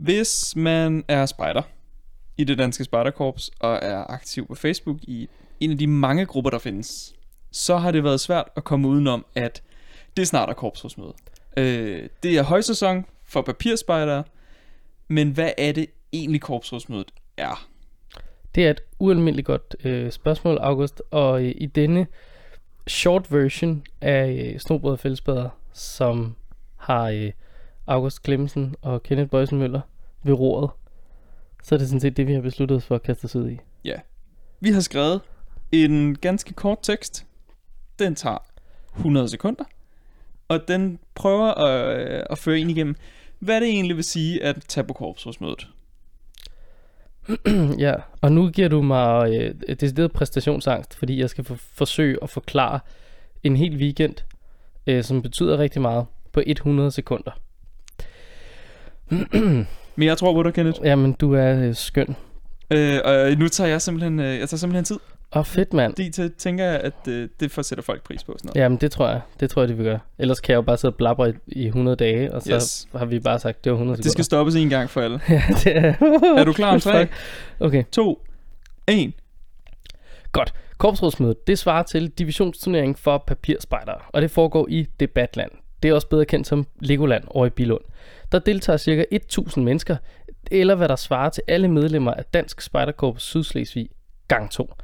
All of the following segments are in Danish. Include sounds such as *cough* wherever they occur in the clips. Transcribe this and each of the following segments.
Hvis man er spejder i det danske spejderkorps og er aktiv på Facebook i en af de mange grupper, der findes, så har det været svært at komme udenom, at det snart er korpsrådsmøde. Øh, det er højsæson for papirspejdere, men hvad er det egentlig korpsrådsmødet er? Det er et ualmindeligt godt øh, spørgsmål, August, og øh, i denne short version af øh, Snobrød og Fællesbader, som har øh, August Clemmensen og Kenneth Bøjsen Møller ved roret, så er det sådan set det, vi har besluttet os for at kaste os ud i. Vi har skrevet en ganske kort tekst. Den tager 100 sekunder. Og den prøver at, øh, at føre ind igennem, hvad det egentlig vil sige at tage på korpsrådsmødet. *clears throat* ja, og nu giver du mig øh, decideret præstationsangst, fordi jeg skal for, forsøge at forklare en hel weekend, øh, som betyder rigtig meget, på 100 sekunder. *clears throat* Men jeg tror på dig, Kenneth. Jamen, du er øh, skøn. Øh, og nu tager jeg simpelthen, øh, jeg tager simpelthen tid. Og fedt, mand. Fordi til, tænker jeg, at øh, det får sætter folk pris på. Sådan noget. Jamen, det tror jeg. Det tror jeg, det vil gøre. Ellers kan jeg jo bare sidde og blabber i, i 100 dage, og så Yes. har vi bare sagt, det var 100 Det skal stoppes en gang for alle. *laughs* ja, det er... Er du klar om tre. Okay. to, en? Korpsrådsmødet, det svarer til divisionsturnering for papirspejdere, og det foregår i Debatland. Det er også bedre kendt som Legoland over i Bilund. Der deltager ca. 1000 mennesker, eller hvad der svarer til alle medlemmer af Dansk Spejderkorps Sydslesvig gang 2.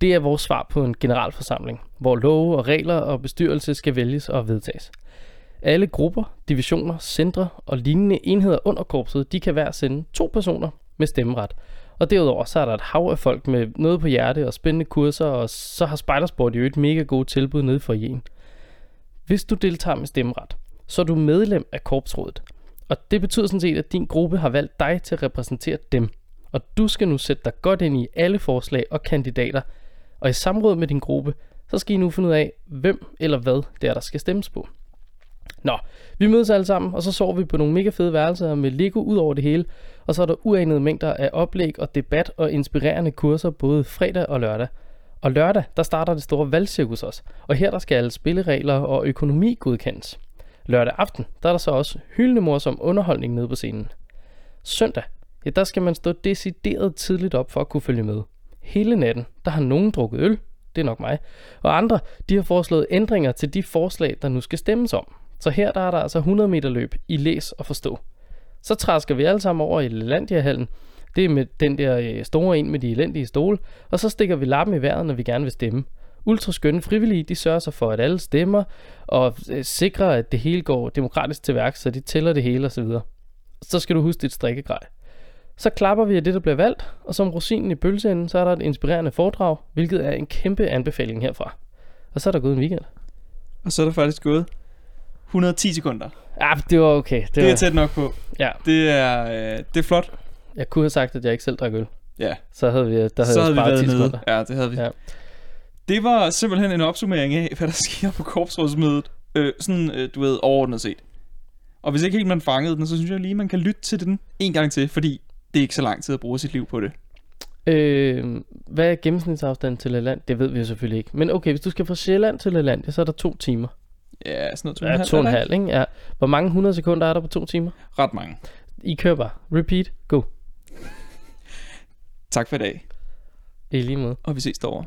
Det er vores svar på en generalforsamling, hvor love og regler og bestyrelse skal vælges og vedtages. Alle grupper, divisioner, centre og lignende enheder under korpset, de kan hver sende to personer med stemmeret. Og derudover så er der et hav af folk med noget på hjerte og spændende kurser, og så har Spejdersport jo et mega gode tilbud nede for en. Hvis du deltager med stemmeret, så er du medlem af korpsrådet. Og det betyder sådan set, at din gruppe har valgt dig til at repræsentere dem. Og du skal nu sætte dig godt ind i alle forslag og kandidater. Og i samråd med din gruppe, så skal I nu finde ud af, hvem eller hvad det er, der skal stemmes på. Nå, vi mødes alle sammen, og så sover vi på nogle mega fede værelser med Lego ud over det hele. Og så er der uanede mængder af oplæg og debat og inspirerende kurser både fredag og lørdag. Og lørdag, der starter det store valgcirkus også. Og her der skal alle spilleregler og økonomi godkendes. Lørdag aften, der er der så også hyldende morsom underholdning nede på scenen. Søndag, ja, der skal man stå decideret tidligt op for at kunne følge med. Hele natten, der har nogen drukket øl, det er nok mig, og andre, de har foreslået ændringer til de forslag, der nu skal stemmes om. Så her der er der altså 100 meter løb i læs og forstå. Så træsker vi alle sammen over i Lelandia-hallen. Det er med den der øh, store en med de elendige stole. Og så stikker vi lappen i vejret, når vi gerne vil stemme. Ultraskønne frivillige, de sørger sig for, at alle stemmer, og øh, sikrer, at det hele går demokratisk til værk, så de tæller det hele osv. Så skal du huske dit strikkegrej. Så klapper vi af det, der bliver valgt, og som rosinen i pølseenden, så er der et inspirerende foredrag, hvilket er en kæmpe anbefaling herfra. Og så er der gået en weekend. Og så er der faktisk gået 110 sekunder. Ja, det var okay. Det, Det var, er tæt nok på. Ja, Det er, øh, det er flot. Jeg kunne have sagt, at jeg ikke selv drak øl. Ja, Så havde vi, der havde så havde vi været 10 nede. Ja, det havde vi. Ja. Det var simpelthen en opsummering af, hvad der *laughs* sker på korpsrådsmødet. Øh, sådan, øh, du ved, overordnet set. Og hvis ikke helt man fangede den, så synes jeg lige, man kan lytte til den en gang til, fordi det er ikke så lang tid at bruge sit liv på det. Øh, hvad er gennemsnitsafstanden til Laland? Det ved vi jo selvfølgelig ikke. Men okay, hvis du skal fra Sjælland til Laland, så er der to timer. Ja, sådan noget to, Ja, to og en halv, ikke? Ja. Hvor mange 100 sekunder er der på to timer? Ret mange. I kører bare. Repeat. Go. Tak for i dag, I lige måde. og vi ses derovre.